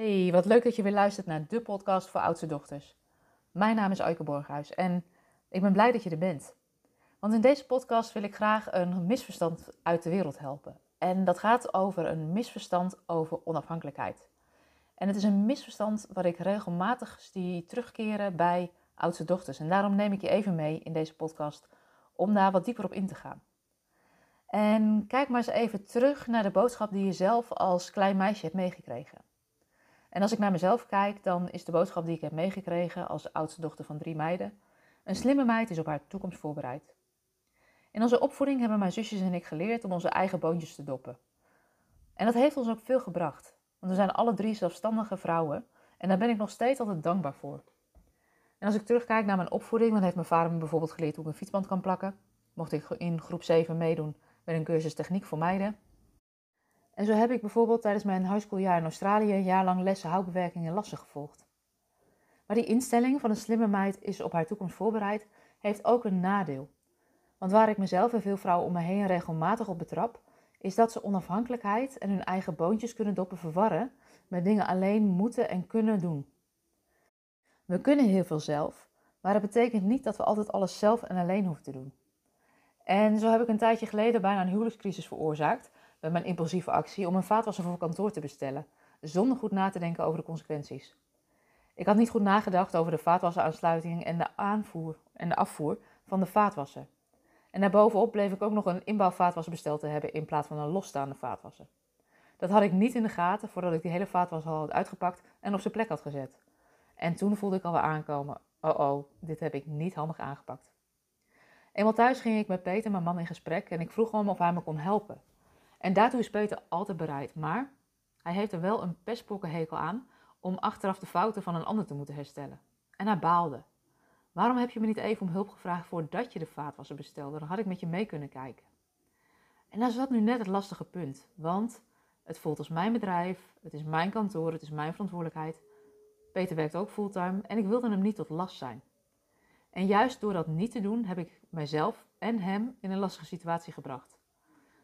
Hey, wat leuk dat je weer luistert naar de podcast voor oudste dochters. Mijn naam is Aike Borghuis en ik ben blij dat je er bent. Want in deze podcast wil ik graag een misverstand uit de wereld helpen. En dat gaat over een misverstand over onafhankelijkheid. En het is een misverstand wat ik regelmatig zie terugkeren bij oudste dochters. En daarom neem ik je even mee in deze podcast om daar wat dieper op in te gaan. En kijk maar eens even terug naar de boodschap die je zelf als klein meisje hebt meegekregen. En als ik naar mezelf kijk, dan is de boodschap die ik heb meegekregen als oudste dochter van drie meiden: een slimme meid is op haar toekomst voorbereid. In onze opvoeding hebben mijn zusjes en ik geleerd om onze eigen boontjes te doppen. En dat heeft ons ook veel gebracht, want we zijn alle drie zelfstandige vrouwen en daar ben ik nog steeds altijd dankbaar voor. En als ik terugkijk naar mijn opvoeding, dan heeft mijn vader me bijvoorbeeld geleerd hoe ik een fietsband kan plakken. Mocht ik in groep 7 meedoen met een cursus techniek voor meiden. En zo heb ik bijvoorbeeld tijdens mijn highschooljaar in Australië een jaar lang lessen houtbewerking en lassen gevolgd. Maar die instelling van een slimme meid is op haar toekomst voorbereid, heeft ook een nadeel. Want waar ik mezelf en veel vrouwen om me heen regelmatig op betrap, is dat ze onafhankelijkheid en hun eigen boontjes kunnen doppen verwarren met dingen alleen moeten en kunnen doen. We kunnen heel veel zelf, maar dat betekent niet dat we altijd alles zelf en alleen hoeven te doen. En zo heb ik een tijdje geleden bijna een huwelijkscrisis veroorzaakt met mijn impulsieve actie om een vaatwasser voor kantoor te bestellen, zonder goed na te denken over de consequenties. Ik had niet goed nagedacht over de vaatwasseraansluiting en de aanvoer en de afvoer van de vaatwasser. En daarbovenop bleef ik ook nog een inbouwvaatwasser besteld te hebben in plaats van een losstaande vaatwasser. Dat had ik niet in de gaten voordat ik die hele vaatwasser al had uitgepakt en op zijn plek had gezet. En toen voelde ik alweer aankomen, oh oh, dit heb ik niet handig aangepakt. Eenmaal thuis ging ik met Peter, mijn man, in gesprek en ik vroeg hem of hij me kon helpen. En daartoe is Peter altijd bereid, maar hij heeft er wel een pestpokkenhekel aan om achteraf de fouten van een ander te moeten herstellen. En hij baalde. Waarom heb je me niet even om hulp gevraagd voordat je de vaatwasser bestelde? Dan had ik met je mee kunnen kijken. En daar zat nu net het lastige punt, want het voelt als mijn bedrijf, het is mijn kantoor, het is mijn verantwoordelijkheid. Peter werkt ook fulltime en ik wilde hem niet tot last zijn. En juist door dat niet te doen, heb ik mijzelf en hem in een lastige situatie gebracht.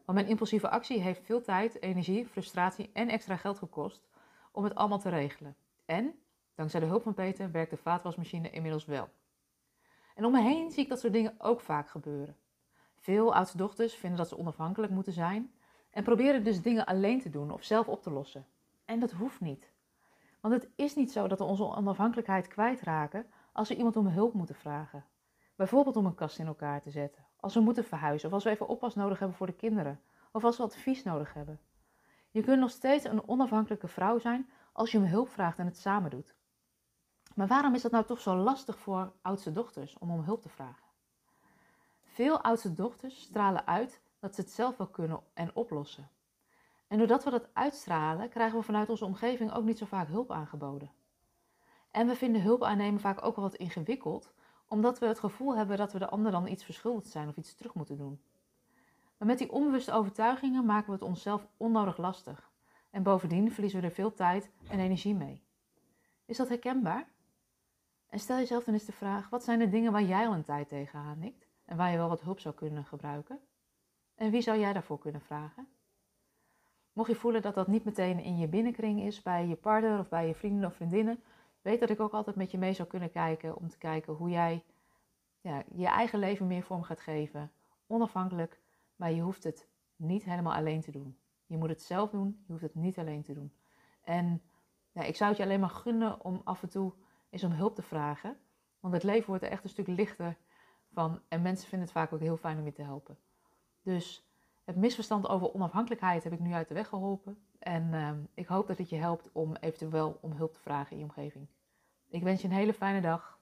Want mijn impulsieve actie heeft veel tijd, energie, frustratie en extra geld gekost om het allemaal te regelen. En, dankzij de hulp van Peter, werkt de vaatwasmachine inmiddels wel. En om me heen zie ik dat soort dingen ook vaak gebeuren. Veel oudste dochters vinden dat ze onafhankelijk moeten zijn en proberen dus dingen alleen te doen of zelf op te lossen. En dat hoeft niet. Want het is niet zo dat we onze onafhankelijkheid kwijtraken als we iemand om hulp moeten vragen. Bijvoorbeeld om een kast in elkaar te zetten, als we moeten verhuizen of als we even oppas nodig hebben voor de kinderen of als we advies nodig hebben. Je kunt nog steeds een onafhankelijke vrouw zijn als je om hulp vraagt en het samen doet. Maar waarom is dat nou toch zo lastig voor oudste dochters om om hulp te vragen? Veel oudste dochters stralen uit dat ze het zelf wel kunnen en oplossen. En doordat we dat uitstralen, krijgen we vanuit onze omgeving ook niet zo vaak hulp aangeboden. En we vinden hulp aannemen vaak ook wel wat ingewikkeld, omdat we het gevoel hebben dat we de ander dan iets verschuldigd zijn of iets terug moeten doen. Maar met die onbewuste overtuigingen maken we het onszelf onnodig lastig. En bovendien verliezen we er veel tijd en energie mee. Is dat herkenbaar? En stel jezelf dan eens de vraag: wat zijn de dingen waar jij al een tijd tegenaan nikt en waar je wel wat hulp zou kunnen gebruiken? En wie zou jij daarvoor kunnen vragen? Mocht je voelen dat dat niet meteen in je binnenkring is, bij je partner of bij je vrienden of vriendinnen, weet dat ik ook altijd met je mee zou kunnen kijken om te kijken hoe jij ja, je eigen leven meer vorm gaat geven. Onafhankelijk, maar je hoeft het niet helemaal alleen te doen. Je moet het zelf doen, je hoeft het niet alleen te doen. En ja, ik zou het je alleen maar gunnen om af en toe eens om hulp te vragen. Want het leven wordt er echt een stuk lichter van. En mensen vinden het vaak ook heel fijn om je te helpen. Dus het misverstand over onafhankelijkheid heb ik nu uit de weg geholpen. En ehm, ik hoop dat het je helpt om eventueel om hulp te vragen in je omgeving. Ik wens je een hele fijne dag.